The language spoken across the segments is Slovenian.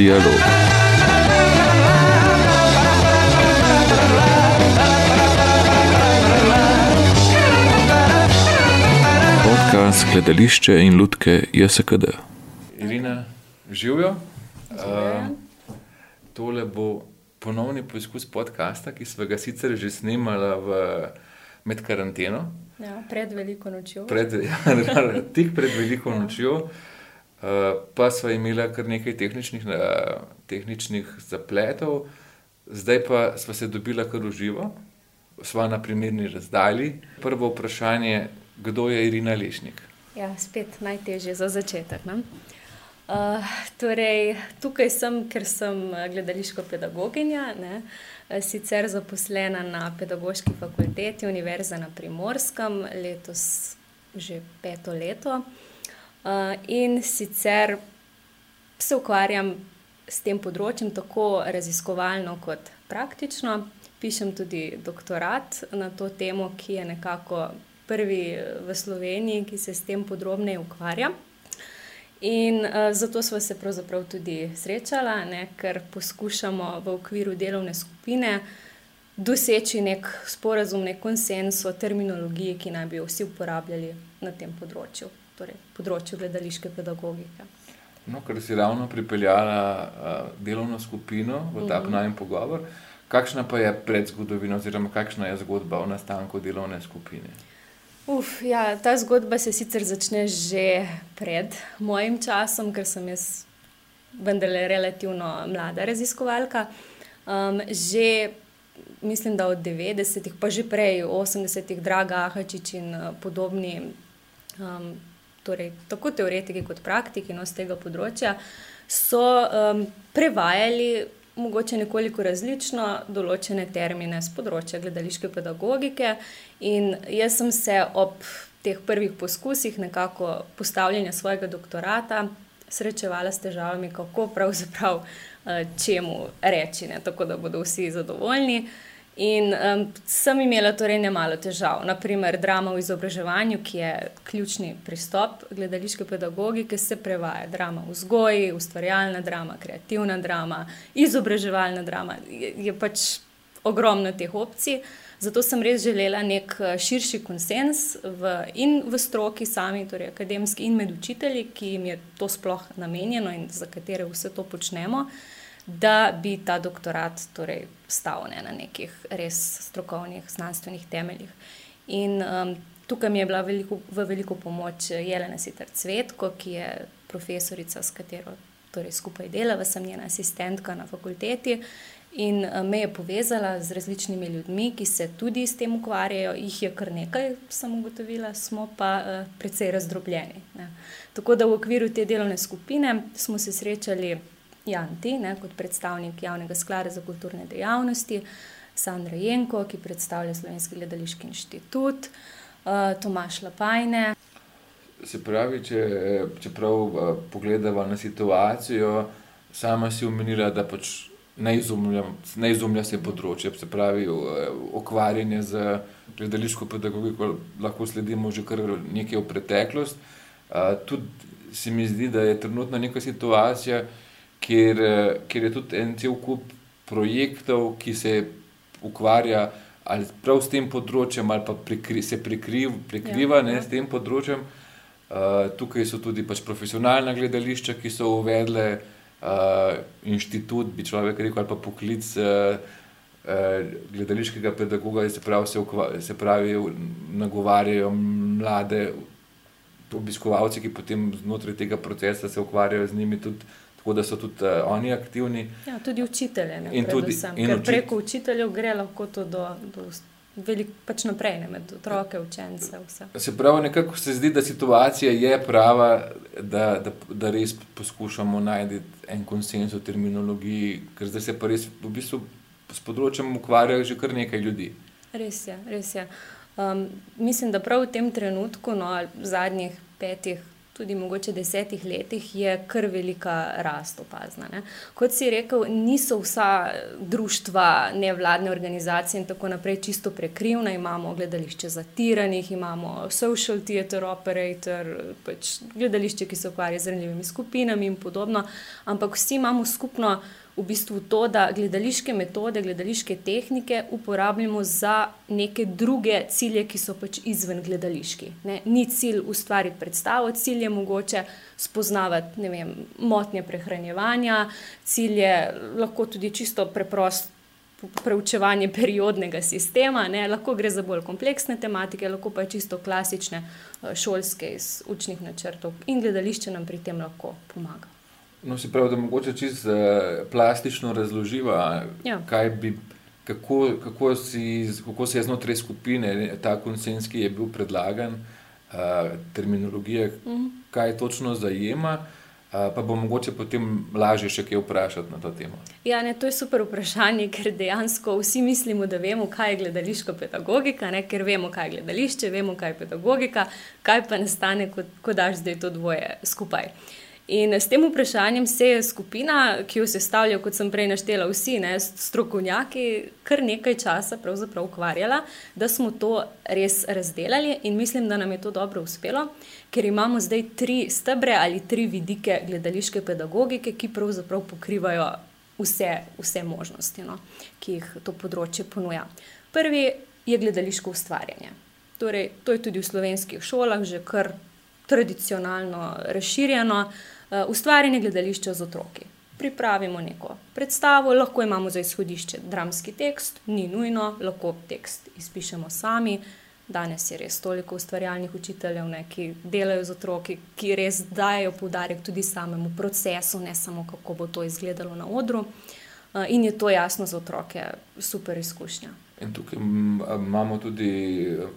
Dialog. Podcast Gledališče in Lutke JSKD. Irina, živijo. Uh, tole bo ponovni poskus podcasta, ki smo ga sicer že snemali v, med karanteno. Ja, pred veliko nočjo. Pred, ja, tik pred veliko nočjo, uh, pa smo imeli kar nekaj tehničnih, uh, tehničnih zapletov, zdaj pa smo se dobili kar uživo, smo na primerni razdalji. Prvo vprašanje, kdo je Irina Lešnik? Ja, spet najtežje za začetek. Ne? Uh, torej, tukaj sem, ker sem gledališko pedagoginja, ne, sicer zaposlena na Pedagoški fakulteti Univerze na Primorskem, letos že peto leto. Uh, in sicer se ukvarjam s tem področjem tako raziskovalno kot praktično. Pišem tudi doktorat na to temo, ki je nekako prvi v Sloveniji, ki se s tem podrobneje ukvarja. In uh, zato smo se pravzaprav tudi srečali, ne, ker poskušamo v okviru delovne skupine doseči nek sporazum, nek konsens o terminologiji, ki naj bi jo vsi uporabljali na tem področju, torej področju gledališke pedagogike. No, ker si ravno pripeljala uh, delovno skupino v ta mm -hmm. pogovor, kakšna pa je predzgodovina, oziroma kakšna je zgodba o nastanku delovne skupine? Uf, ja, ta zgodba se sicer začne že pred mojim časom, ker sem jaz vendarle relativno mlada raziskovalka. Um, že mislim, da od 90-ih, pa že prej, 80-ih, Draga Ahačič in uh, podobni, um, torej, tako teoretiki kot praktiki no, z tega področja, so um, prevajali mogoče nekoliko različno določene termine z področja gledališke pedagogike. In jaz sem se ob teh prvih poskusih nekako postavljanja svojega doktorata srečevala s težavami, kako pravzaprav eh, čemu reči, ne, tako da bodo vsi zadovoljni. In um, sem imela torej ne malo težav, naprimer drama v izobraževanju, ki je ključni pristop gledališke pedagogike, se prevaja drama v vzgoji, ustvarjalna drama, kreativna drama, izobraževalna drama. Je, je pač ogromno teh opcij. Zato sem res želela nek eh, širši konsens v, in v stroki, sami, torej akademski, in med učitelji, ki jim je to sploh namenjeno in za katere vse to počnemo. Uh, da bi ta doktorat torej, stal ne, na nekih res strokovnih, znanstvenih temeljih. In um, tukaj mi je bila veliko, v veliko pomoč Jelena Sitar Cvetko, ki je profesorica, s katero torej, skupaj delava, sem njena asistentka na fakulteti. In um, me je povezala z različnimi ljudmi, ki se tudi s tem ukvarjajo, jih je kar nekaj, sem ugotovila, smo pa uh, precej razdrobljeni. Ne. Tako da v okviru te delovne skupine smo se srečali Janti, ne, kot predstavnik Javnega sklada za kulturne dejavnosti, Sandra Jenko, ki predstavlja Slovenski gledališki inštitut, uh, Tomaš Lapajne. Se pravi, če, čeprav uh, pogledamo na situacijo, sama si umenila, da pač ne izumlja se področje, se pravi, ukvarjanje z gledališko pedagogiko lahko sledimo že kar nekaj v preteklost. Uh, tudi se mi zdi, da je trenutno neka situacija, kjer, eh, kjer je tudi en cel kup projektov, ki se ukvarja ali prav s tem področjem, ali pa prikri, se prikriv, prikriva ja, ne, ja. s tem področjem. Uh, tukaj so tudi pač profesionalna gledališča, ki so uvedle uh, inštitut, bi človek rekel, ali pa poklic uh, uh, gledališkega pedagoga, se pravi, se, ukva, se pravi, nagovarjajo mlade obiskovalce, ki potem znotraj tega procesa se ukvarjajo z njimi tudi tako da so tudi uh, oni aktivni. Ja, tudi učitelje. Ne, in tudi, in ker učit... preko učiteljev gre lahko to do. do Veliko pač naprej, ne, med otroke, učence. Vse. Se pravi, nekako se zdi, da situacija je prava, da, da, da res poskušamo najti en konsens o terminologiji, ker zdaj se pa res v bistvu s področjem ukvarjajo že kar nekaj ljudi. Res je, res je. Um, mislim, da prav v tem trenutku, no, v zadnjih petih tudi mogoče desetih letih, je kar velika rast opazna. Ne. Kot si rekel, niso vsa društva, nevladne organizacije in tako naprej čisto prekrivna. Imamo gledališče zatiranih, imamo social theater operator, pač gledališče, ki se ukvarja z ranljivimi skupinami in podobno, ampak vsi imamo skupno v bistvu to, da gledališke metode, gledališke tehnike uporabljamo za neke druge cilje, ki so pač izven gledališki. Ne? Ni cilj ustvariti predstavo, cilj je mogoče spoznavati vem, motnje prehranjevanja, cilj je lahko tudi čisto preprost. Preučevanje periodnega sistema, ne? lahko gre za bolj kompleksne tematike, lahko pa čisto klasične, eh, šolske iz učnih načrtov, in gledališče nam pri tem lahko pomaga. No, se pravi, da mogoče čisto uh, plastično razloživa, ja. bi, kako, kako, si, kako se je znotraj skupine ta konsens, ki je bil predlagan, uh, terminologija, uh mhm. -huh. kaj točno zajema. Uh, pa bo mogoče potem lažje še kaj vprašati na to temo. Ja, ne, to je super vprašanje, ker dejansko vsi mislimo, da vemo, kaj je gledališka pedagogika, ne, ker vemo, kaj je gledališče, vemo, kaj je pedagogika, kaj pa nastane, ko, ko daš zdaj to dvoje skupaj. Uh, In s tem vprašanjem se je skupina, ki jo sestavljajo, kot sem prej naštela, vsi ne, strokovnjaki, kar nekaj časa ukvarjala, da smo to res razdelili in mislim, da nam je to dobro uspelo, ker imamo zdaj tri stebre ali tri vidike gledališke pedagogike, ki pravzaprav pokrivajo vse, vse možnosti, no, ki jih to področje ponuja. Prvi je gledališko ustvarjanje. Torej, to je tudi v slovenskih šolah že kar tradicionalno razširjeno. Eh, ustvarjanje gledališča z otroki. Pripravimo neko predstavo, lahko imamo za izhodišče dramski tekst, ni nujno, lahko tekst izpišemo sami. Danes je res toliko ustvarjalnih učiteljev, ne, ki delajo z otroki, ki res dajo poudarek tudi samemu procesu, ne samo kako bo to izgledalo na odru. Eh, in je to jasno za otroke super izkušnja. In tukaj imamo tudi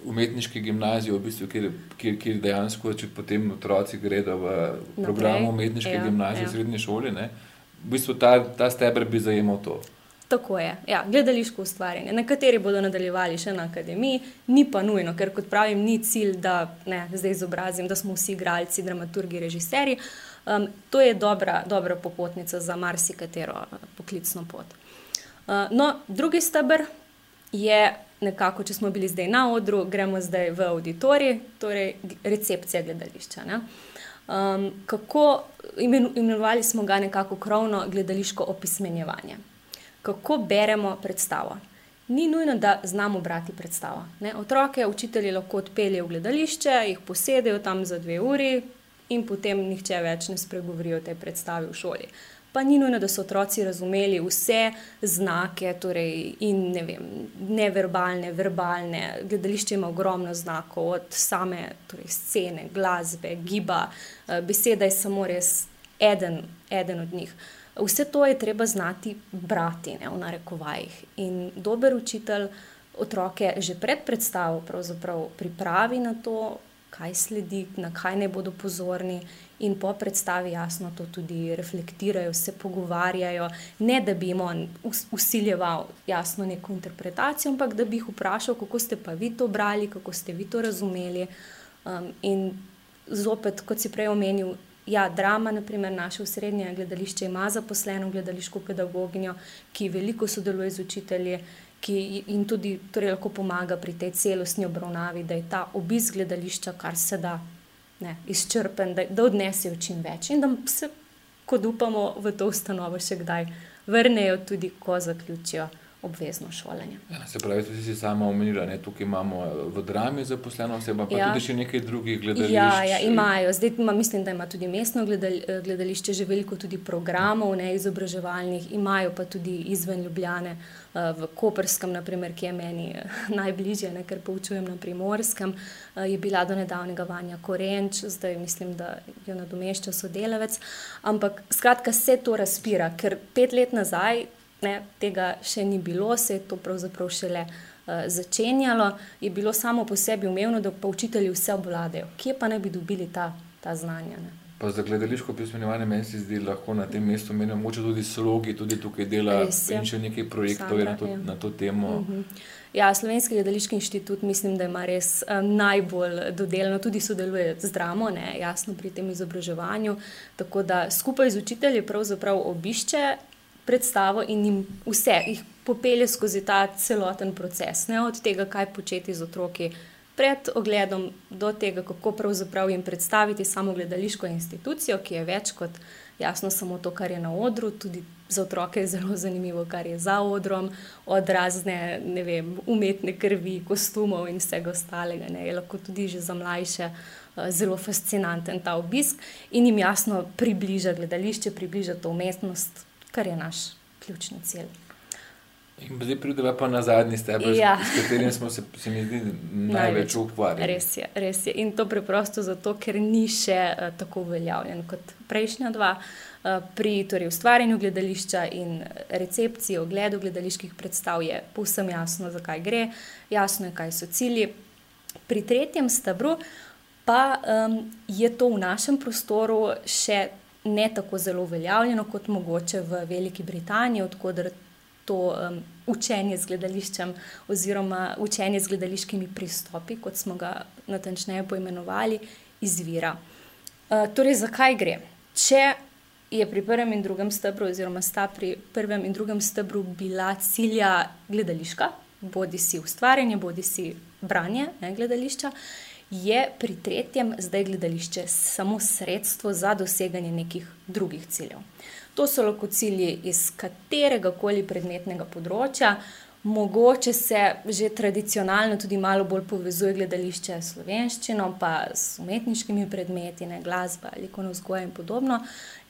umetniški gimnazij, v bistvu, kjer, kjer, kjer dejansko, če potem otroci gredo v program umetniške ja, gimnazije, ja. srednje šole, ne, v bistvu ta, ta steber bi zajemal to. Tako je, ja, gledališko ustvarjanje. Nekateri bodo nadaljevali še na akademiji, ni pa nujno, ker kot pravim, ni cilj, da ne, zdaj izobrazim, da smo vsi igralci, dramaturgi, režiserji. Um, to je dobra, dobra popotnica za marsikatero poklicno pot. Uh, no, drugi stebr, je nekako, če smo bili zdaj na odru, gremo zdaj v auditorij, torej recepcija gledališča. Um, kako imenovali smo ga nekako krovno gledališko opismenjevanje? Kako beremo predstavo? Ni nujno, da znamo brati predstavo. Ne? Otroke, učitelji lahko odpeljejo v gledališče, jih posedejo tam za dve uri in potem nihče več ne spregovori o tej predstavi v šoli. Uh, pa ni nujno, da so otroci razumeli vse znake, torej in ne vem, neverbalne, verbalne. Gledališče ima ogromno znakov, od same torej scene, glasbe, giba, eh, beseda je samo res eden, eden od njih. Vse to je treba znati brati, ne, v narekovajih. In dober učitelj otroke že pred predstavo pripravi na to, kaj sledi, na kaj ne bodo pozorni, in po predstavi jasno to tudi reflektirajo, se pogovarjajo. Ne da bi jim on usiljeval jasno neko interpretacijo, ampak da bi jih vprašal, kako ste pa vi to brali, kako ste vi to razumeli. Um, in zopet, kot si prej omenil. Ja, drama, naprimer, naše srednje gledališče ima zaposleno gledališko pedagoginjo, ki veliko sodeluje z učitelji ki jim tudi torej, lahko pomaga pri tej celostni obravnavi, da je ta obisk gledališča, kar se da ne, izčrpen, da, da odnesejo čim več in da se, kot upamo, v to ustanovo še kdaj vrnejo, tudi ko zaključijo obvezno šolanje. Ja, se pravi, tudi si sama omenila, da tukaj imamo eh, v drami zaposleno osebo, pa ja. tudi še nekaj drugih gledališč. Ja, ja imajo. Zdaj ima, mislim, da ima tudi mestno gledal, eh, gledališče že veliko tudi programov, ne izobraževalnih, imajo pa tudi izven Ljubljane, eh, v Koperskem, naprimer, ki je meni najbližje, ne, ker poučujem na primorskem, je bila do nedavnega Vanja Korenč, zdaj mislim, da jo nadomešča sodelavec. Ampak skratka se to razpira, ker pet let nazaj ne, tega še ni bilo, se je to pravzaprav šele uh, začenjalo, je bilo samo po sebi umevno, da pa učitelji vse obvladajo. Kje pa ne bi dobili ta, ta znanja? Ne? Pa za gledališko pismenjevanje meni se zdi lahko na tem mestu, meni moče tudi slogi, tudi tukaj dela in še nekaj projektov Sandra, na, to, na to temo. Uh -huh. Ja, Slovenski gledališki inštitut mislim, da ima res um, najbolj dodeljeno, tudi sodeluje z dramo, ne, jasno pri tem izobraževanju. Tako da skupaj z učitelji pravzaprav obišče predstavo in jim vse jih popelje skozi ta celoten proces, ne, od tega, kaj početi z otroki pred ogledom do tega, kako pravzaprav jim predstaviti samo gledališko institucijo, ki je več kot jasno samo to, kar je na odru, tudi za otroke je zelo zanimivo, kar je za odrom, od razne vem, umetne krvi, kostumov in vsega ostalega. Ne. Je lahko tudi že za mlajše uh, zelo fascinanten ta obisk in jim jasno približa gledališče, približa to umetnost, kar je naš ključni cilj. In zdaj pridemo pa na zadnji steber, ja. s katerim smo se, se mi zdi, največ ukvarjali. Res je, res je. In to preprosto zato, ker ni še uh, tako uveljavljen kot prejšnja dva. Uh, pri torej, ustvarjanju gledališča in recepciji, ogledu gledaliških predstav je povsem jasno, zakaj gre, jasno je, kaj so cilji. Pri tretjem stebru pa um, je to v našem prostoru še ne tako zelo uveljavljeno kot mogoče v Veliki Britaniji, odkudar to um, učenje z gledališčem, oziroma učenje z gledališkimi pristopi, kot smo ga natančneje poimenovali, izvira. Uh, torej, zakaj gre? Če je pri prvem in drugem stebru, oziroma sta pri prvem in drugem stebru bila cilja gledališka, bodi si ustvarjanje, bodi si branje ne, gledališča, je pri tretjem zdaj gledališče samo sredstvo za doseganje nekih drugih ciljev. To so lahko cilji iz katerega koli predmetnega področja. Mogoče se že tradicionalno tudi malo bolj povezuje gledališče s slovenščino, pa s umetniškimi predmeti, ne glasba, likovno vzgoja in podobno,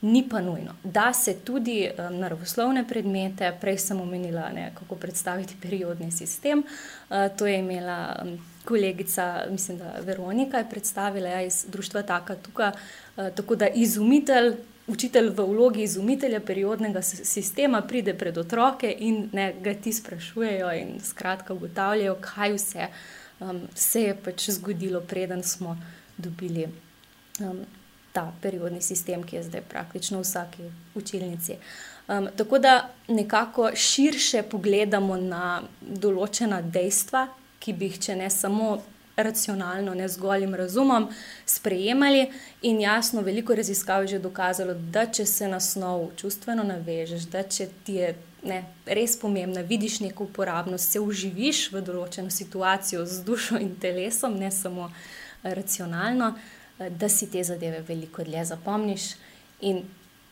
ni pa nujno. Da se tudi um, naravoslovne predmete, prej sem omenila, ne, kako predstaviti periodni sistem, uh, to je imela um, kolegica, mislim, da Veronika je predstavila ja, iz društva Taka tukaj, uh, tako da izumitelj učitelj v vlogi izumitelja periodnega sistema pride pred otroke in ne, ga ti sprašujejo, in skratka ugotavljajo, kaj vse um, se je pač zgodilo, preden smo dobili um, ta periodni sistem, ki je zdaj praktično v vsaki učilnici. Um, tako da nekako širše pogledamo na določena dejstva, ki bi jih, če ne samo racionalno, ne zgolj razumom, sprejemali. In jasno, veliko raziskav je že dokazalo, da če se na snov čustveno navežeš, da če ti je ne, res pomembno, vidiš neko uporabnost, se uživiš v določeno situacijo z dušo in telesom, ne samo racionalno, da si te zadeve veliko dlje zapomniš. In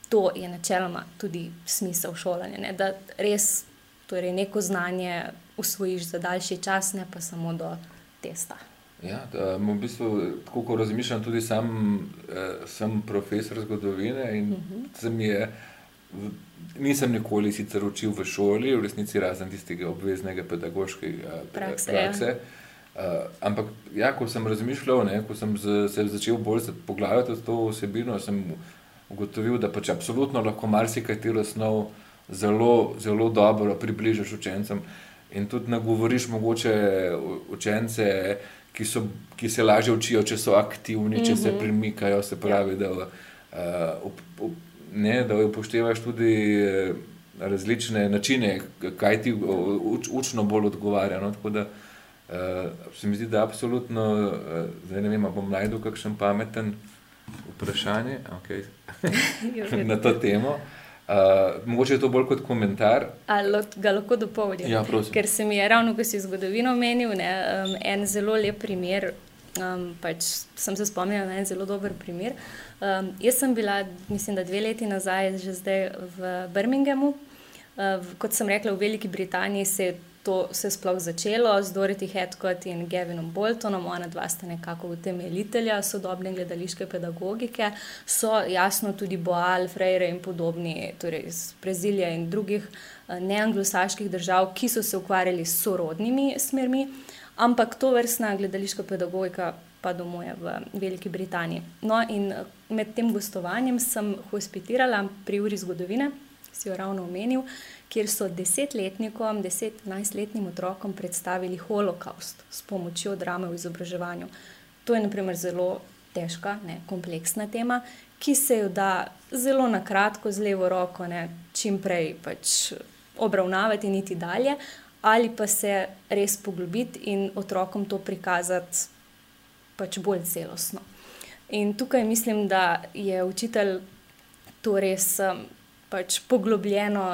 to je načeloma tudi smisel šolanja, ne, da res torej neko znanje usvojiš za daljši čas, ne pa samo do testa. Ja, da, v bistvu, tako kot razmišljam, tudi sam eh, sem profesor zgodovine in uh mhm. -huh. je, nisem nikoli sicer učil v šoli, v resnici razen tistega obveznega pedagoškega prakse. prakse. Ja. Uh, ampak, ja, ko sem razmišljal, ne, ko sem z, se začel bolj poglavljati to vsebino, sem ugotovil, da pač absolutno lahko marsikatero osnov zelo, zelo dobro približaš učencem in tudi nagovoriš mogoče učence ki, so, ki se lažje učijo, če so aktivni, če mm -hmm. se mhm. premikajo. Se pravi, da, uh, ne, da upoštevaš tudi eh, različne načine, kaj ti uč, učno bolj odgovarja. No? Tako da uh, se mi zdi, da absolutno, uh, zdaj ne vem, bom najdel kakšen pameten vprašanje okay. na to temo. Uh, mogoče je to bolj kot komentar. Ali ga lahko dopolnim? Ja, Ker se mi je ravno, ko si zgodovino omenil, ne, um, en zelo lep primer. Um, pač sem se spomnila na en zelo dober primer. Um, jaz sem bila, mislim, da dve leti nazaj, že zdaj v Birminghamu. Uh, kot sem rekla, v Veliki Britaniji se je to se sploh začelo z Dorothy Hedcott in Gavinom Boltonom, ona dva sta nekako utemeljitelja sodobne gledališke pedagogike, so jasno tudi Boal, Freire in podobni, torej iz Brazilije in drugih eh, neanglosaških držav, ki so se ukvarjali s sorodnimi smermi, ampak to vrstna gledališka pedagogika pa domuje v Veliki Britaniji. No in eh, med tem gostovanjem sem hospitirala pri uri zgodovine, si jo ravno omenil, kjer so desetletnikom, deset-enajstletnim otrokom predstavili holokaust s pomočjo drame v izobraževanju. To je naprimer zelo težka, ne, kompleksna tema, ki se jo da zelo na kratko, z levo roko, ne, čim prej pač obravnavati in iti dalje, ali pa se res poglobiti in otrokom to prikazati pač bolj celostno. In tukaj mislim, da je učitelj to res um, pač poglobljeno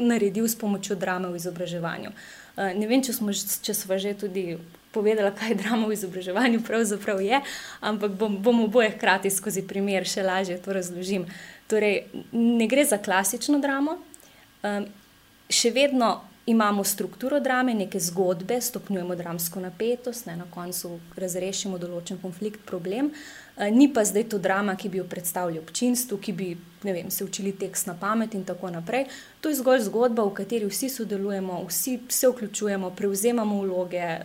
naredil s pomočjo drame v izobraževanju. Uh, ne vem, če smo, če smo že tudi povedali, kaj drama v izobraževanju pravzaprav je, ampak bom, bom oboje hkrati skozi primer še lažje to razložim. Torej, ne gre za klasično dramo, um, še vedno imamo strukturo drame, neke zgodbe, stopnjujemo dramsko napetost, ne, na koncu razrešimo določen konflikt, problem. Eh, ni pa zdaj to drama, ki bi jo predstavljali občinstvu, ki bi vem, se učili tekst na pamet in tako naprej. To je zgolj zgodba, v kateri vsi sodelujemo, vsi se vključujemo, prevzemamo vloge,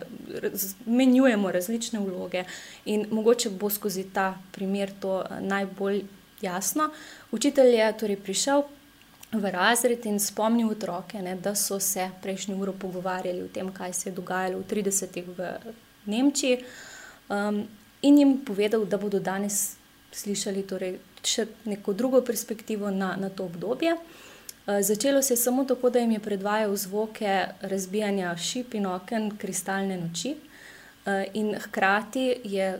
menjujemo različne vloge in mogoče bo skozi ta primer to eh, najbolj jasno. Učitelj je torej prišel v razred in spomnil otroke, ne, da so se prejšnji uro pogovarjali o tem, kaj se je dogajalo v 30-ih v Nemčiji, um, in jim povedal, da bodo danes slišali torej, še neko drugo perspektivo na, na to obdobje. Uh, začelo se je samo tako, da jim je predvajal zvoke razbijanja šip in oken, kristalne noči, uh, in hkrati je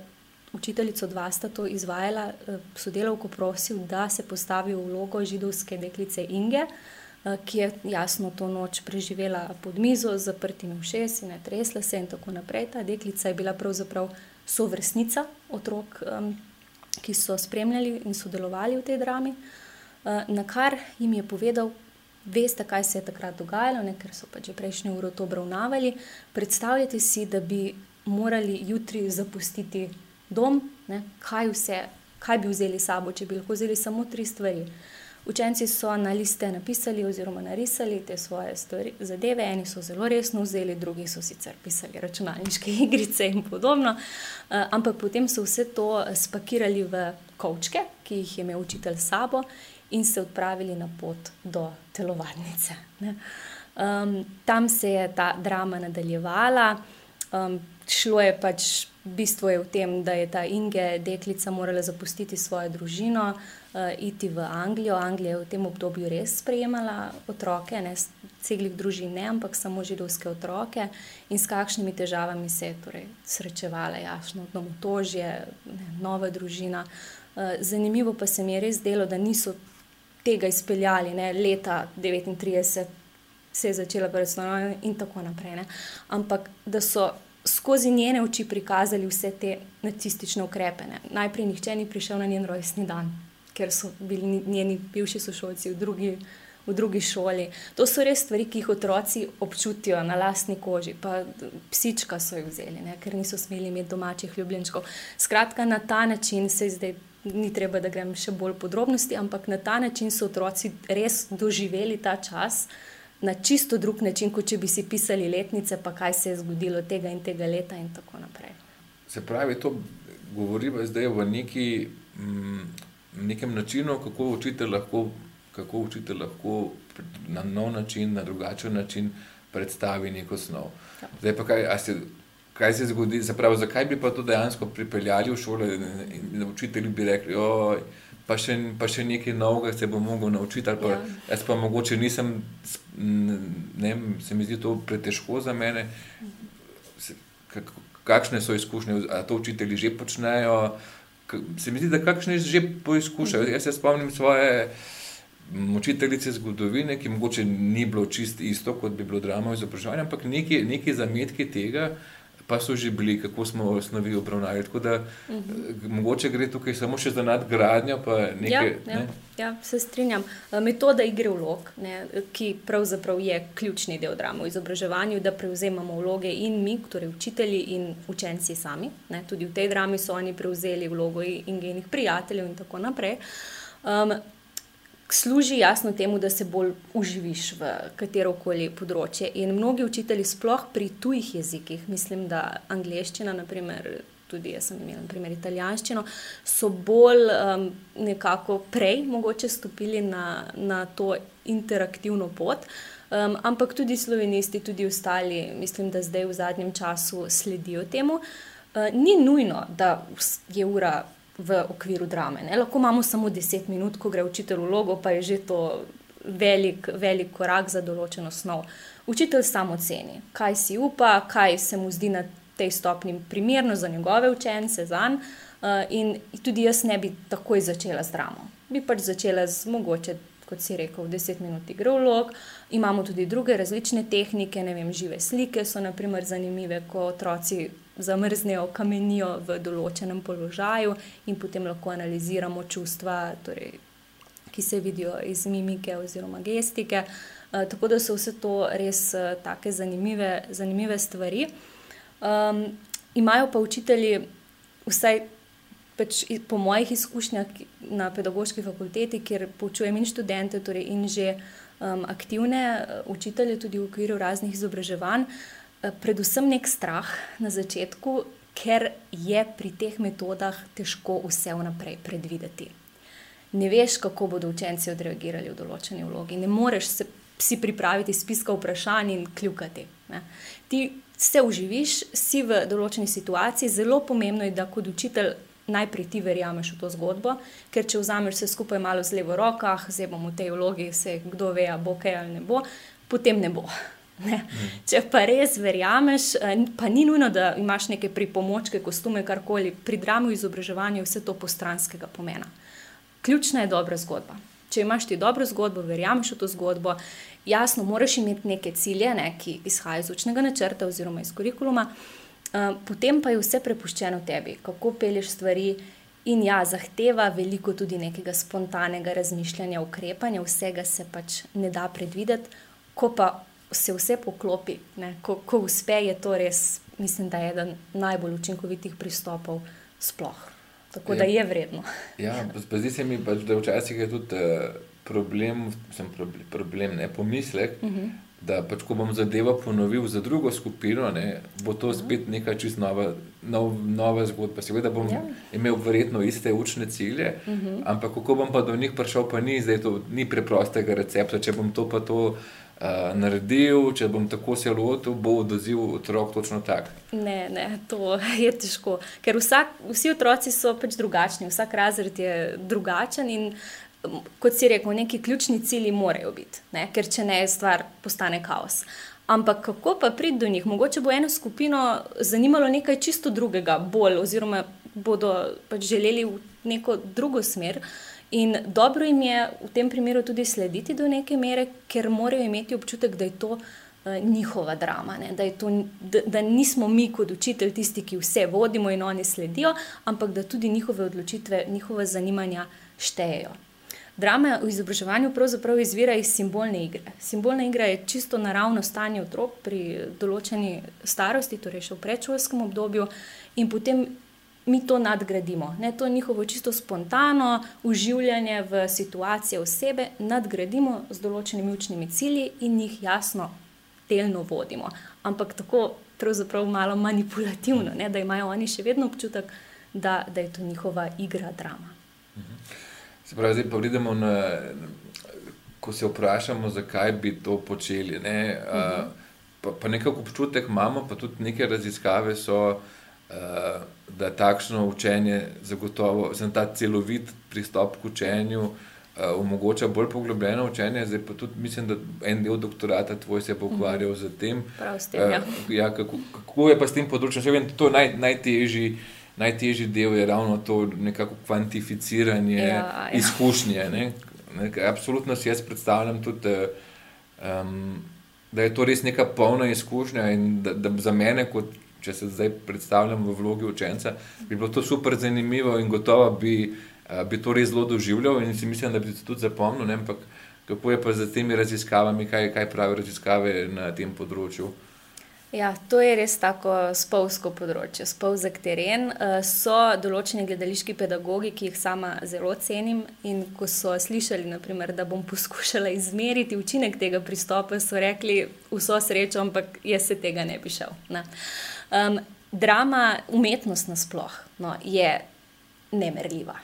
učiteljico dva sta to izvajala, eh, sodelovko prosil, da se postavi v vlogo židovske deklice Inge, eh, ki je jasno to noč preživela pod mizo z zaprtimi ušesi, ne tresla se in tako naprej. Ta deklica je bila pravzaprav sovrstnica otrok, ki so spremljali in sodelovali v tej drami, eh, na kar jim je povedal. Veste, kaj se je takrat dogajalo, ne, ker so pač prejšnji uro to obravnavali. Predstavljate si, da bi morali jutri zapustiti dom, ne, kaj, vse, kaj bi vzeli s sabo, če bi lahko vzeli samo tri stvari. Učenci so na liste napisali oziroma narisali te svoje stvari, zadeve, eni so zelo resno vzeli, drugi so sicer pisali računalniške igrice in podobno, uh, ampak potem so vse to spakirali v kovčke, ki jih je imel učitelj sabo, in se odpravili na pot do telovadnice. Um, tam se je ta drama nadaljevala, um, šlo je pač bistvo je v tem, da je ta Inge, deklica, morala zapustiti svojo družino, iti v Anglijo. Anglija je v tem obdobju res sprejemala otroke, ne ceglih družin, ne, ampak samo židovske otroke in s kakšnimi težavami se je torej, srečevala, jasno, domotožje, ne, nova družina. Uh, zanimivo pa se mi je res delo, da niso tega izpeljali, ne, leta 1939 se je začela predstavljati in tako naprej. Ne. Ampak da so skozi njene oči prikazali vse te nacistične ukrepe. Ne. Najprej nihče ni prišel na njen rojstni dan, ker so bili njeni bivši sošolci v drugi, v drugi šoli. To so res stvari, ki jih otroci občutijo na lastni koži. Pa psička so jih vzeli, ne, ker niso smeli imeti domačih ljubljenčkov. Skratka, na ta način se zdaj. Ni treba, da grem še bolj podrobnosti, ampak na ta način so otroci res doživeli ta čas, na čisto drug način, kot če bi si pisali letnice, pa kaj se je zgodilo tega in tega leta, in tako naprej. Se pravi, to govorimo zdaj v neki, m, mm, nekem načinu, kako učitelj lahko, kako učitelj lahko na nov način, na drugačen način predstavi neko snov. Ja. Zdaj pa kaj, se, kaj se zgodi, zapravo, zakaj bi pa to dejansko pripeljali v šole in učitelji bi rekli, oj, pa še, pa še nekaj novega se bo mogel naučiti. Pa, ja. Jaz pa mogoče nisem, ne vem, se mi zdi to pretežko za mene. Kakšne so izkušnje, da to učitelji že počnejo? Se mi zdi, da kakšne že poizkušajo. Jaz se spomnim svoje učiteljice zgodovine, ki mogoče ni bilo čisto isto, kot bi bilo drama izobraževanja, ampak neki, neki zametki tega pa so že bili, kako smo osnovi obravnavali. Tako da uh mhm. -huh. mogoče gre tukaj samo še za nadgradnjo. Nekaj, ja, ja, ne? ja, se strinjam. Eh, metoda igre vlog, ne, ki pravzaprav je ključni del drama v izobraževanju, da prevzemamo vloge in mi, torej učitelji in učenci sami. Ne, tudi v tej drami so oni prevzeli vlogo in njenih prijateljev in tako naprej. Um, služi jasno temu, da se bolj uživiš v katero koli področje. In mnogi učitelji, sploh pri tujih jezikih, mislim, da angliščina, naprimer, tudi jaz sem imel, naprimer, italijanščino, so bolj um, nekako prej mogoče stopili na, na to interaktivno pot. Um, ampak tudi slovenisti, tudi ostali, mislim, da zdaj v zadnjem času sledijo temu. Uh, ni nujno, da je ura v okviru drame. Ne? Lahko imamo samo 10 minut, ko gre učitelj v logo, pa je že to velik, velik korak za določeno snov. Učitelj samo ceni, kaj si upa, kaj se mu zdi na tej stopni primerno za njegove učence, za njega. Uh, in tudi jaz ne bi takoj začela z dramo. Bi pač začela z mogoče, kot si rekel, 10 minut igre vlog. Imamo tudi druge različne tehnike, ne vem, žive slike so naprimer zanimive, ko otroci zamrznejo, kamenijo v določenem položaju in potem lahko analiziramo čustva, torej, ki se vidijo iz mimike oziroma gestike. Uh, tako da so vse to res uh, take zanimive, zanimive stvari. Um, imajo pa učitelji, vsaj pač po mojih izkušnjah na pedagoški fakulteti, kjer poučujem in študente, torej in že um, aktivne uh, učitelje, tudi v okviru raznih izobraževanj, uh, predvsem nek strah na začetku, ker je pri teh metodah težko vse vnaprej predvideti. Ne veš, kako bodo učenci odreagirali v določeni vlogi, ne moreš se, si pripraviti spiska vprašanj in kljukati. Ne. Ti se uživiš, si v določeni situaciji, zelo pomembno je, da kot učitelj najprej ti verjameš v to zgodbo, ker če vzameš vse skupaj malo z levo rokah, zdaj bom v tej vlogi, se kdo ve, bo kaj ali ne bo, potem ne bo. Ne. Če pa res verjameš, eh, pa ni nujno, da imaš neke pripomočke, kostume, karkoli, pri dramu izobraževanja je vse to postranskega pomena. Ključna je dobra zgodba. Če imaš ti dobro zgodbo, verjameš v to zgodbo, jasno, moraš imeti neke cilje, ne, ki izhajajo iz učnega načrta oziroma iz kurikuluma. Eh, potem pa je vse prepuščeno tebi, kako peleš stvari. In ja, zahteva veliko tudi nekega spontanega razmišljanja, ukrepanja, vsega se pač ne da predvideti, ko pa se vse poklopi, ne, ko, ko uspe, je to res, mislim, da je eden najbolj učinkovitih pristopov sploh. Tako ja. da je vredno. Ja, zdi se mi pač, da včasih je tudi uh, problem, sem problem, problem ne pomislek. Uh mhm. -huh da pač, ko bom zadevo ponovil za drugo skupino, ne, bo to spet neka čist nova, nov, nova zgodba. Seveda bom ja. imel verjetno iste učne cilje, uh mhm. -huh. ampak kako bom pa do njih prišel, pa ni to ni preprostega recepta. Če bom to pa to. Uh, naredil, če bom tako se lotil, bo odziv otrok točno tak. Ne, ne, to je težko. Ker vsak, vsi otroci so pač drugačni, vsak razred je drugačen in uh, kot si rekel, neki ključni cilji morajo biti, ne? ker če ne, stvar postane kaos. Ampak kako pa priti do njih? Mogoče bo eno skupino zanimalo nekaj čisto drugega, bolj, oziroma bodo pač želeli v neko drugo smer. In dobro jim je v tem primeru tudi slediti do neke mere, ker morajo imeti občutek, da je to uh, njihova drama, da, to, da, da nismo mi kot učitelj tisti, ki vse vodimo in oni sledijo, ampak da tudi njihove odločitve, njihove zanimanja štejejo. Drama v izobraževanju pravzaprav izvira iz simbolne igre. Simbolna igra je čisto naravno stanje otrok pri določeni starosti, torej še v predšolskem obdobju, in potem mi to nadgradimo. Ne, to njihovo čisto spontano uživanje v situacije osebe nadgradimo z določenimi učnimi cilji in jih jasno delno vodimo. Ampak tako pravzaprav malo manipulativno, ne, da imajo oni še vedno občutek, da, da je to njihova igra drama. Mhm. Se pravi, zdaj pa pridemo na, ko se vprašamo, zakaj bi to počeli. Ne? Uh -huh. pa, pa nekako občutek imamo, pa tudi neke raziskave so, da takšno učenje zagotovo, zelo ta celovit pristop k učenju. Uh, omogoča bolj poglobljeno učenje, zdaj pa tudi mislim, da en del doktorata tvoj se je ukvarjal z tem. Prav, s tem. Ja. Uh, ja, kako, kako je pa s tem področjem? Še vedno to naj, najtežji najtežji del je ravno to nekako kvantificiranje ja, ja. izkušnje. Ne? Ne, absolutno si jaz predstavljam tudi, um, da je to res neka polna izkušnja in da, da za mene, kot, če se zdaj predstavljam v vlogi učenca, bi bilo to super zanimivo in gotovo bi, uh, bi to res zelo doživljal in si mislim, da bi to tudi zapomnil. Ne? Ampak kako je pa z temi raziskavami, kaj, kaj pravijo raziskave na tem področju? Ja, to je res tako spolsko področje, spolzek teren. Eh, so določeni gledališki pedagogi, ki jih sama zelo cenim. In ko so slišali, naprimer, da bom poskušala izmeriti učinek tega pristopa, so rekli: Vso srečo, ampak jaz se tega ne bi šel. Ne. Um, drama, umetnost nasplošno no, je nemerljiva.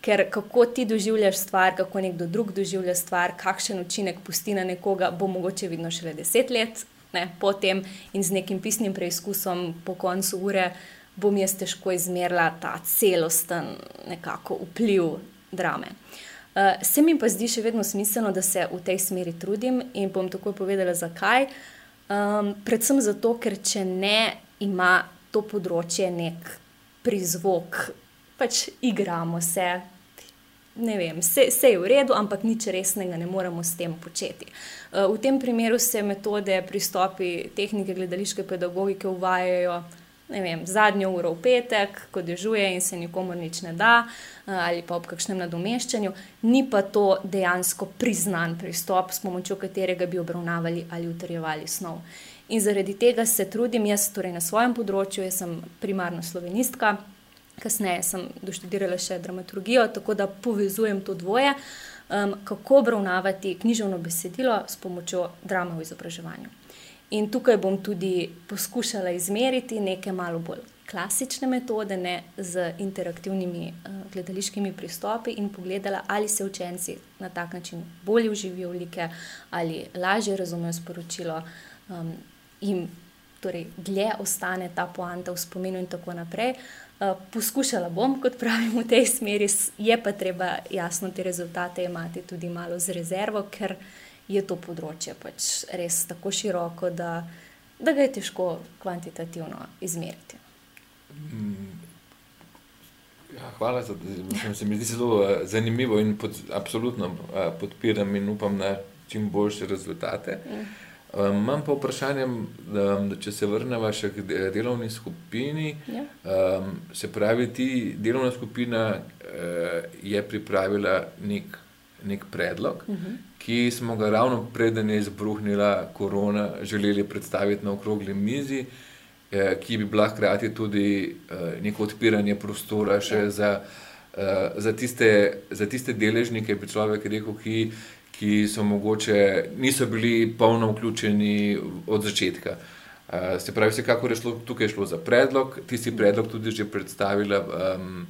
Ker kako ti doživljaš stvar, kako nekdo drug doživlja stvar, kakšen učinek pusti na nekoga, bo mogoče vidno šele deset let, ne, potem in z nekim pisnim preizkusom po koncu ure bom jaz težko izmerila ta celosten nekako vpliv drame. Uh, se mi pa zdi še vedno smiselno, da se v tej smeri trudim in bom takoj povedala, zakaj. Um, predvsem zato, ker če ne ima to področje nek prizvok, pač igramo se, ne vem, vse, vse je v redu, ampak nič resnega ne moremo s tem početi. Uh, v tem primeru se metode, pristopi, tehnike gledališke pedagogike uvajajo ne vem, zadnjo uro v petek, ko dežuje in se nikomu nič ne da, eh, ali pa ob kakšnem nadomeščanju, ni pa to dejansko priznan pristop, s pomočjo katerega bi obravnavali ali utrjevali snov. In zaradi tega se trudim, jaz torej na svojem področju, jaz sem primarno slovenistka, kasneje sem doštudirala še dramaturgijo, tako da povezujem to dvoje, um, kako obravnavati književno besedilo s pomočjo drama v izobraževanju. In tukaj bom tudi poskušala izmeriti neke malo bolj klasične metode, ne z interaktivnimi uh, gledališkimi pristopi, in pogledala, ali se učenci na tak način bolje uživijo v like, ali lažje razumejo sporočilo, um, in torej dlje ostane ta poanta v spominu, in tako naprej. Uh, poskušala bom, kot pravim, v tej smeri, je pa treba jasno te rezultate imeti tudi malo z rezervo, ker je to področje pač res tako široko, da, da ga je težko kvantitativno izmeriti. Mm. Ja, hvala za to. Se mi zdi zelo uh, zanimivo in pod, absolutno uh, podpiram in upam na čim boljše rezultate. Mm. Um, imam pa vprašanje, da, da če se vrnemo še k delovni skupini. Ja. Um, se pravi, ti delovna skupina uh, je pripravila nek, nek predlog, uh mhm. -huh ki smo ga ravno preden je izbruhnila korona, želeli predstaviti na okrogli mizi, eh, ki bi bila hkrati tudi eh, neko odpiranje prostora še ja. za, eh, za, tiste, za tiste deležnike, bi človek rekel, ki, ki so mogoče niso bili polno vključeni od začetka. Uh, se pravi, vsekakor je šlo, tukaj je šlo za predlog, ti si predlog tudi že predstavila um,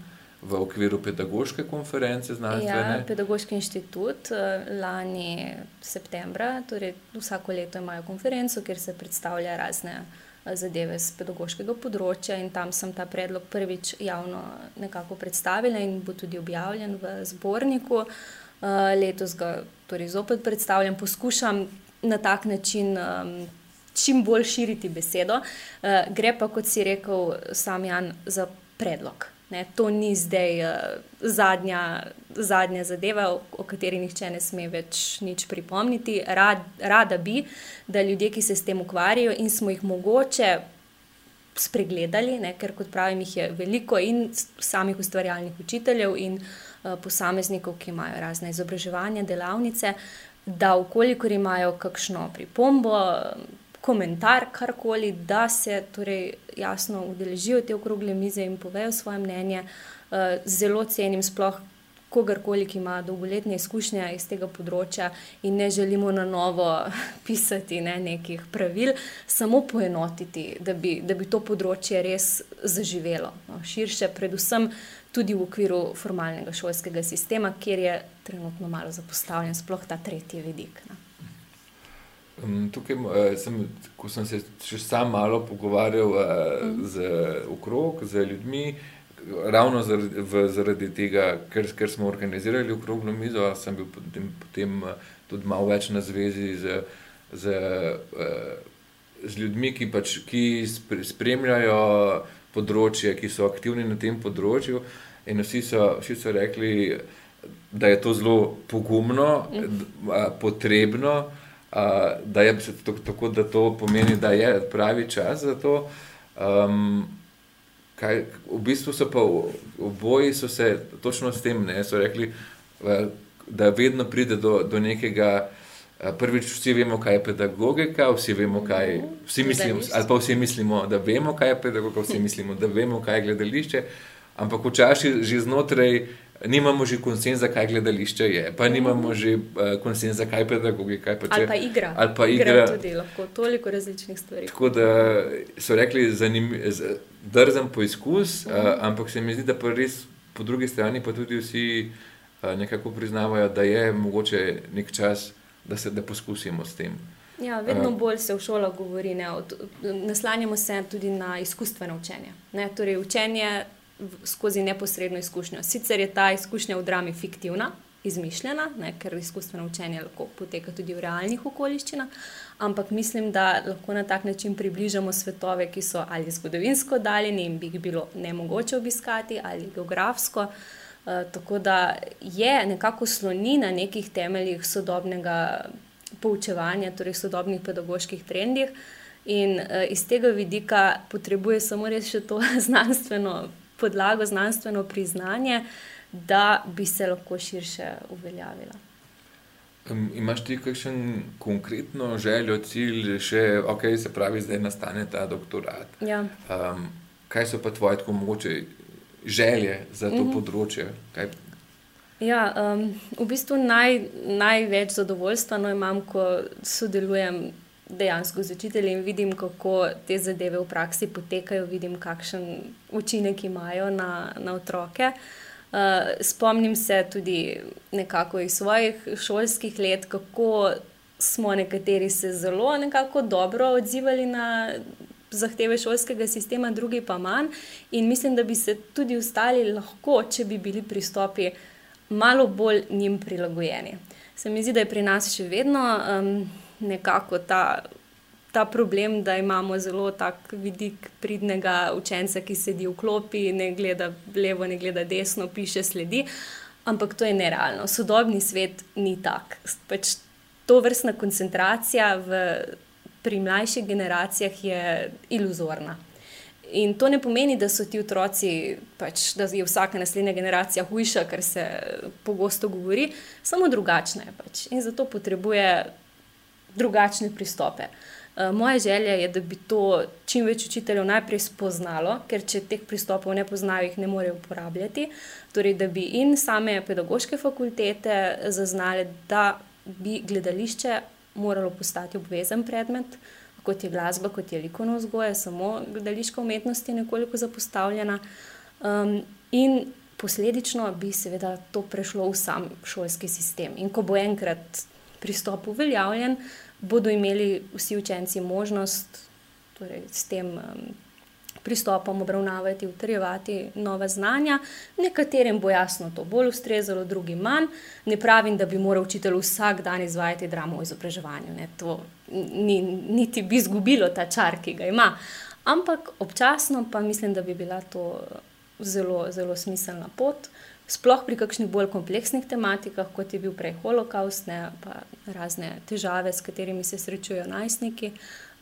v okviru pedagoške konference znanstvene. Ja, pedagoški inštitut eh, lani septembra, torej vsako leto imajo konferenco, kjer se predstavlja razne eh, zadeve z pedagoškega področja in tam sem ta predlog prvič javno nekako predstavila in bo tudi objavljen v zborniku. Eh, letos ga torej zopet predstavljam, poskušam na tak način čim bolj širiti besedo. Gre pa, kot si rekel, sam Jan, za predlog. Ne, to ni zdaj uh, zadnja, zadnja zadeva, o, o kateri nihče ne sme več nič pripomniti. Rad, rada bi, da ljudje, ki se s tem ukvarjajo in smo jih mogoče spregledali, ne, ker kot pravim, jih je veliko in samih ustvarjalnih učiteljev in uh, posameznikov, ki imajo razne izobraževanja, delavnice, da, ukolikor imajo kakšno pripombo, komentar, karkoli, da se torej jasno udeležijo te okrogle mize in povejo svoje mnenje. Eh, zelo cenim sploh kogarkoli, ki ima dolgoletne izkušnje iz tega področja in ne želimo na novo pisati ne, nekih pravil, samo poenotiti, da bi, da bi to področje res zaživelo no, širše, predvsem tudi v okviru formalnega šolskega sistema, kjer je trenutno malo zapostavljen, sploh ta tretji vidik. Ne. Tukaj, eh, sem, ko sem se še sam malo pogovarjal mm. z okrog, z ljudmi, ravno zaradi, v, zaradi tega, ker, ker smo organizirali okroglo mizo, sem bil potem, potem eh, tudi malo več na zvezi z, z, z ljudmi, ki, pač, ki spremljajo področje, ki so aktivni na tem področju. In vsi so, vsi so rekli, da je to zelo pogumno, mm. Potrebno da je tako, da to pomeni, da je pravi čas za to. Um, kaj, v bistvu so pa oboji so se točno s tem, ne, so rekli, da vedno pride do, do nekega. Prvič, vsi vemo, kaj je pedagogika, vsi vemo, kaj vsi mislimo, ali pa vsi mislimo, da vemo, kaj je pedagogika, vsi mislimo, da vemo, kaj je gledališče, ampak včasih že znotraj nimamo že konsenza, kaj gledališče je, pa nimamo že uh, konsenza, kaj pedagogika je. Ali pa igra. Ali pa igra. igra tudi lahko toliko različnih stvari. Tako da so rekli, drzen poizkus, uh, ampak se mi zdi, da pa res po drugi strani pa tudi vsi uh, nekako priznavajo, da je mogoče nek čas, da se da poskusimo s tem. Ja, vedno bolj se v šolah govori, ne, od, naslanjamo se tudi na izkustveno učenje. Ne, torej, učenje skozi neposredno izkušnjo. Sicer je ta izkušnja v drami fiktivna, izmišljena, ne, ker izkustveno učenje lahko poteka tudi v realnih okoliščinah, ampak mislim, da lahko na tak način približamo svetove, ki so ali zgodovinsko oddaljeni in bi jih bilo ne mogoče obiskati, ali geografsko. Uh, tako da je nekako sloni na nekih temeljih sodobnega poučevanja, torej sodobnih pedagoških trendih. In uh, iz tega vidika potrebuje samo res še to znanstveno podlago, znanstveno priznanje, da bi se lahko širše uveljavila. Um, imaš ti kakšen konkretno željo, cilj, še, ok, se pravi, zdaj nastane ta doktorat. Ja. Um, kaj so pa tvoje, tako mogoče, želje za to mm -hmm. področje? Kaj, Ja, um, v bistvu naj, največ zadovoljstva no, imam, ko sodelujem dejansko z učitelji in vidim, kako te zadeve v praksi potekajo, vidim, kakšen učinek imajo na, na otroke. Uh, spomnim se tudi nekako iz svojih šolskih let, kako smo nekateri se zelo dobro odzivali na zahteve šolskega sistema, drugi pa manj. In mislim, da bi se tudi ostali lahko, če bi bili pristopi malo bolj njim prilagojeni. Se mi zdi, da je pri nas še vedno um, nekako ta, ta problem, da imamo zelo tak vidik pridnega učenca, ki sedi v klopi, ne gleda levo, ne gleda desno, piše sledi. Ampak to je nerealno. Sodobni svet ni tak. Pač to vrstna koncentracija v, pri mlajših generacijah je iluzorna. In to ne pomeni, da so ti otroci, pač, da je vsaka naslednja generacija hujša, kar se pogosto govori, samo drugačna je pač. In zato potrebuje drugačne pristope. Uh, moja želja je, da bi to čim več učiteljev najprej spoznalo, ker če teh pristopov ne poznajo, jih ne morejo uporabljati. Torej, da bi in same pedagoške fakultete zaznale, da bi gledališče moralo postati obvezen predmet, uh, kot je glasba, kot je likovno vzgoja, samo gledališka umetnost je nekoliko zapostavljena. Um, in posledično bi seveda to prešlo v sam šolski sistem. In ko bo enkrat pristop uveljavljen, bodo imeli vsi učenci možnost torej, s tem. Um, pristopom obravnavati, utrjevati nova znanja. Nekaterim bo jasno to bolj ustrezalo, drugim manj. Ne pravim, da bi moral učitelj vsak dan izvajati dramo v izobraževanju. Ne. To ni, niti bi izgubilo ta čar, ki ga ima. Ampak občasno pa mislim, da bi bila to zelo, zelo smiselna pot. Sploh pri kakšnih bolj kompleksnih tematikah, kot je bil prej holokaust, ne, pa razne težave, s katerimi se srečujejo najstniki.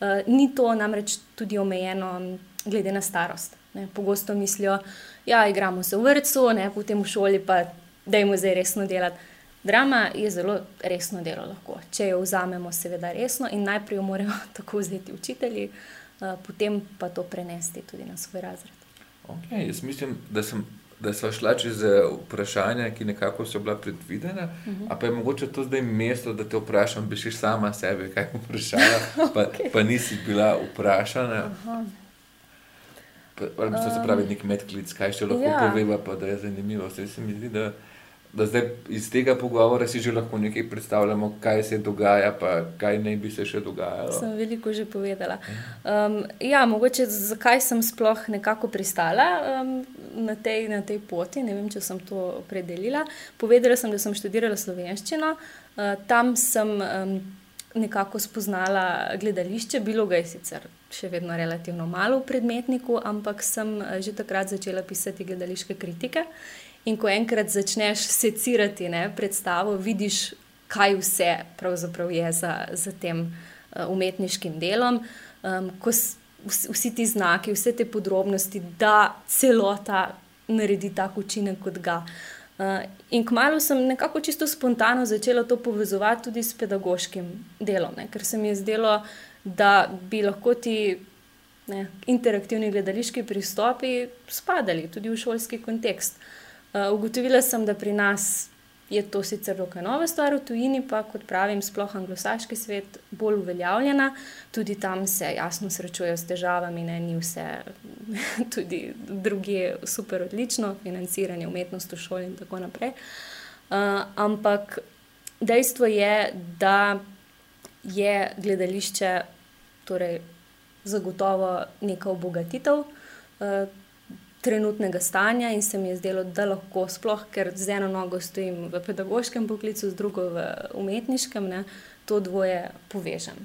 Uh, ni to namreč tudi omejeno glede na starost. Ne. Pogosto mislijo, ja, igramo se v vrtu, potem v šoli, pa da jim zdaj resno delati. Drama je zelo resno delo, lahko. če jo vzamemo, seveda resno in najprej jo morajo tako vzeti učitelji, uh, potem pa to prenesti tudi na svoj razred. Okay, jaz mislim, da sem. Da smo šli čez eh, vprašanja, ki nekako so bila predvidena, uh mhm. -huh. pa je mogoče to zdaj mesto, da te vprašam, bi si sama sebe kaj vprašala, pa, okay. pa nisi bila vprašana. Uh -huh. Ali pa se pravi, nek medklic, kaj še lahko ja. poveva, pa da je zanimivo. Vse se mi zdi, da, da zdaj iz tega pogovora si že lahko nekaj predstavljamo, kaj se dogaja, pa kaj naj bi se še dogajalo. Sem veliko že povedala. Um, ja, mogoče zakaj sem sploh nekako pristala um, na, tej, na tej poti, ne vem, če sem to opredelila. Povedala sem, da sem študirala slovenščino, uh, tam sem. Um, nekako spoznala gledališče, bilo ga je sicer še vedno relativno malo v predmetniku, ampak sem eh, že takrat začela pisati gledališke kritike. In ko enkrat začneš secirati ne, predstavo, vidiš, kaj vse pravzaprav je za, za tem uh, umetniškim delom, um, ko vsi ti znaki, vse te podrobnosti, da celota naredi tak učinek, kot ga. Uh, in kmalo sem nekako čisto spontano začela to povezovati tudi s pedagoškim delom, ne? ker se mi je zdelo, da bi lahko ti ne, interaktivni gledališki pristopi spadali tudi v šolski kontekst. Uh, ugotovila sem, da pri nas je to sicer dokaj nova stvar, v tujini pa, kot pravim, sploh anglosaški svet bolj uveljavljena, tudi tam se jasno srečujejo s težavami, ne ni vse, tudi druge, super odlično, financiranje umetnosti v šoli in tako naprej. Uh, ampak dejstvo je, da je gledališče torej, zagotovo neka obogatitev uh, trenutnega stanja in se mi je zdelo, da lahko sploh, ker z eno nogo stojim v pedagoškem poklicu, z drugo v umetniškem, ne, to dvoje povežem.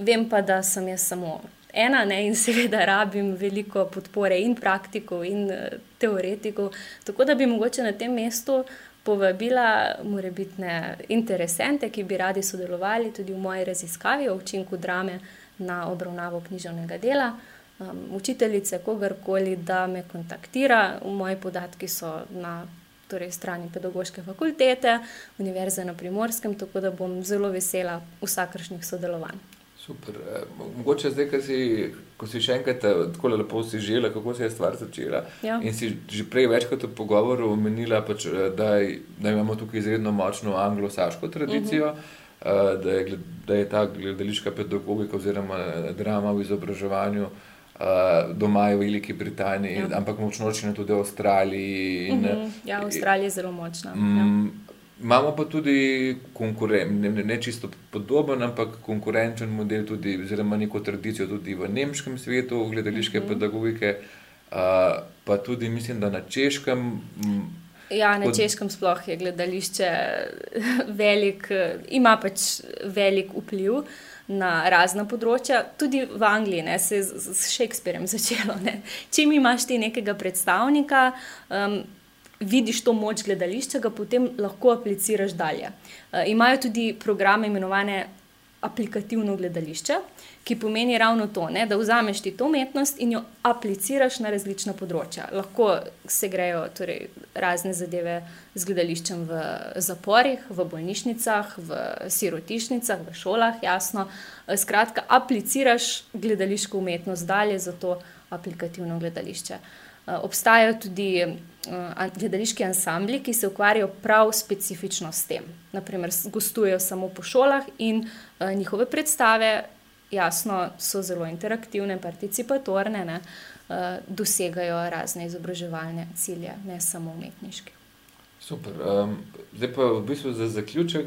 Vem pa, da sem jaz samo ena ne, in seveda rabim veliko podpore in praktikov in uh, teoretikov, tako da bi mogoče na tem mestu povabila morebitne interesente, ki bi radi sodelovali tudi v moji raziskavi o učinku drame na obravnavo književnega dela. Um, učiteljice, kogarkoli, da me kontaktira, moji podatki so na torej, strani pedagoške fakultete, Univerze na primorskem, tako da bom zelo vesela vsakršnih sodelovanj. Super. Eh, mogoče zdaj, ko si, ko si še enkrat eh, tako lepo si žela, kako se je stvar začela. Ja. In si že prej večkrat v pogovoru omenila, pač, eh, da, da imamo tukaj izredno močno anglosaško tradicijo, uh -huh. da, je, da je ta gledališka pedagogika oziroma drama v izobraževanju doma v Veliki Britaniji, ja. ampak močno tudi v Avstraliji. In, uh mhm. -huh. Ja, Avstralija je zelo močna. Mm, ja. Imamo pa tudi konkurenčen, ne, ne čisto podoben, ampak konkurenčen model, tudi, oziroma neko tradicijo tudi v nemškem svetu, gledališke uh mhm. -huh. pedagogike, uh, pa tudi mislim, da na češkem. Ja, na češkem sploh je gledališče velik, ima pač velik vpliv na razna področja, tudi v Angliji, ne, se je s Shakespearem začelo. Ne. Če imaš ti nekega predstavnika, um, vidiš to moč gledališča, ga potem lahko apliciraš dalje. Uh, imajo tudi programe imenovane aplikativno gledališče, ki pomeni ravno to, ne, da vzameš ti to umetnost in jo apliciraš na različna področja. Lahko se grejo torej, razne zadeve z gledališčem v zaporih, v bolnišnicah, v sirotišnicah, v šolah, jasno. Skratka, apliciraš gledališko umetnost dalje za to aplikativno gledališče. Obstajajo tudi gledališki ansambli, ki se ukvarjajo prav specifično s tem. Naprimer, gostujejo samo po šolah in uh, njihove predstave, jasno, so zelo interaktivne, participatorne, ne, uh, dosegajo razne izobraževalne cilje, ne samo umetniške. Super. Um, zdaj pa v bistvu za zaključek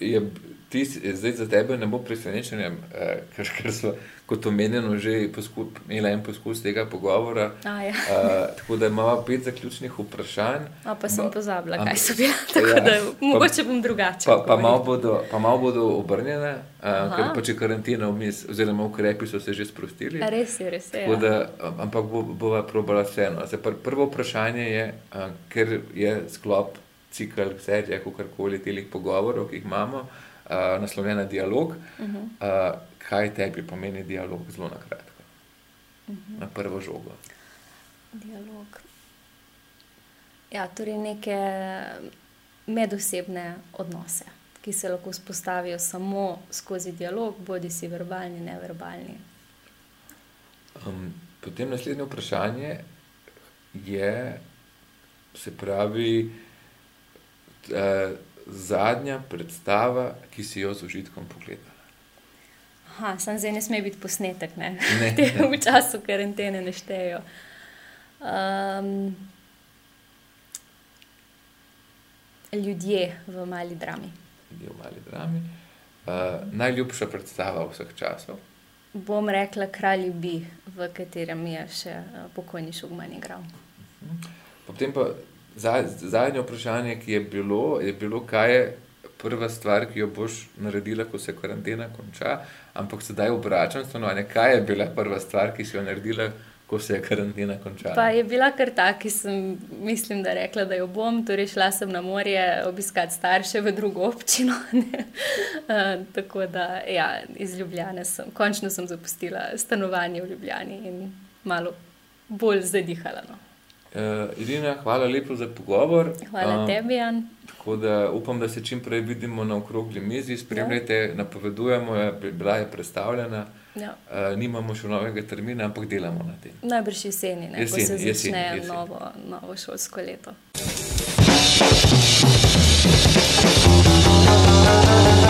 je tis, zdaj za tebe ne bo presenečenje, eh, ker, ker so, kot omenjeno, že posku, imeli en poskus tega pogovora. A, ja. eh, tako da imamo pet zaključnih vprašanj. A, pa sem pozabila, kaj so bile. Tako ja, da mogoče bom drugače. Pa, pa, malo bodo, pa malo bodo obrnjene, eh, ker pač je karantina vmes, oziroma ukrepi so se že sprostili. A, res je, res je. Ja. Da, ampak bo, bova probala vseeno. Prvo vprašanje je, eh, ker je sklop cikl, serija, kako koli teh pogovorov, ki jih imamo, uh, naslovljena dialog. Uh -huh. uh, kaj tebi pomeni dialog, zelo na kratko, uh -huh. na prvo žogo? Dialog. Ja, torej neke medosebne odnose, ki se lahko vzpostavijo samo skozi dialog, bodi si verbalni, neverbalni. Um, potem naslednje vprašanje je, se pravi, uh, zadnja predstava, ki si jo z užitkom pogledala? Aha, sem zdaj ne sme biti posnetek, ne? Ne, ne. v času karantene neštejo. Um, ljudje v mali drami. Ljudje v mali drami. Uh, najljubša predstava vseh časov. Bom rekla, kralj bi, v katerem je še uh, pokojni Šugman igral. Uh -huh. Potem pa Zadnje vprašanje, ki je bilo, je bilo, kaj je prva stvar, ki jo boš naredila, ko se karantena konča. Ampak sedaj obračam stanovanje, kaj je bila prva stvar, ki si jo naredila, ko se je karantena končala. Pa je bila kar ta, ki sem, mislim, da rekla, da jo bom. Torej, šla sem na morje obiskati starše v drugo občino. uh, tako da, ja, iz Ljubljana sem, končno sem zapustila stanovanje v Ljubljani in malo bolj zadihala. No. Uh, Irina, hvala lepo za pogovor. Hvala uh, tebi, Jan. Tako da upam, da se čim prej vidimo na okrogli mizi. Spremljajte, ja. napovedujemo, je, bila je predstavljena. Ja. Uh, nimamo še novega termina, ampak delamo na tem. Najbrž jeseni, ne jeseni, se začne jeseni, jeseni. Novo, novo šolsko leto. Thank you.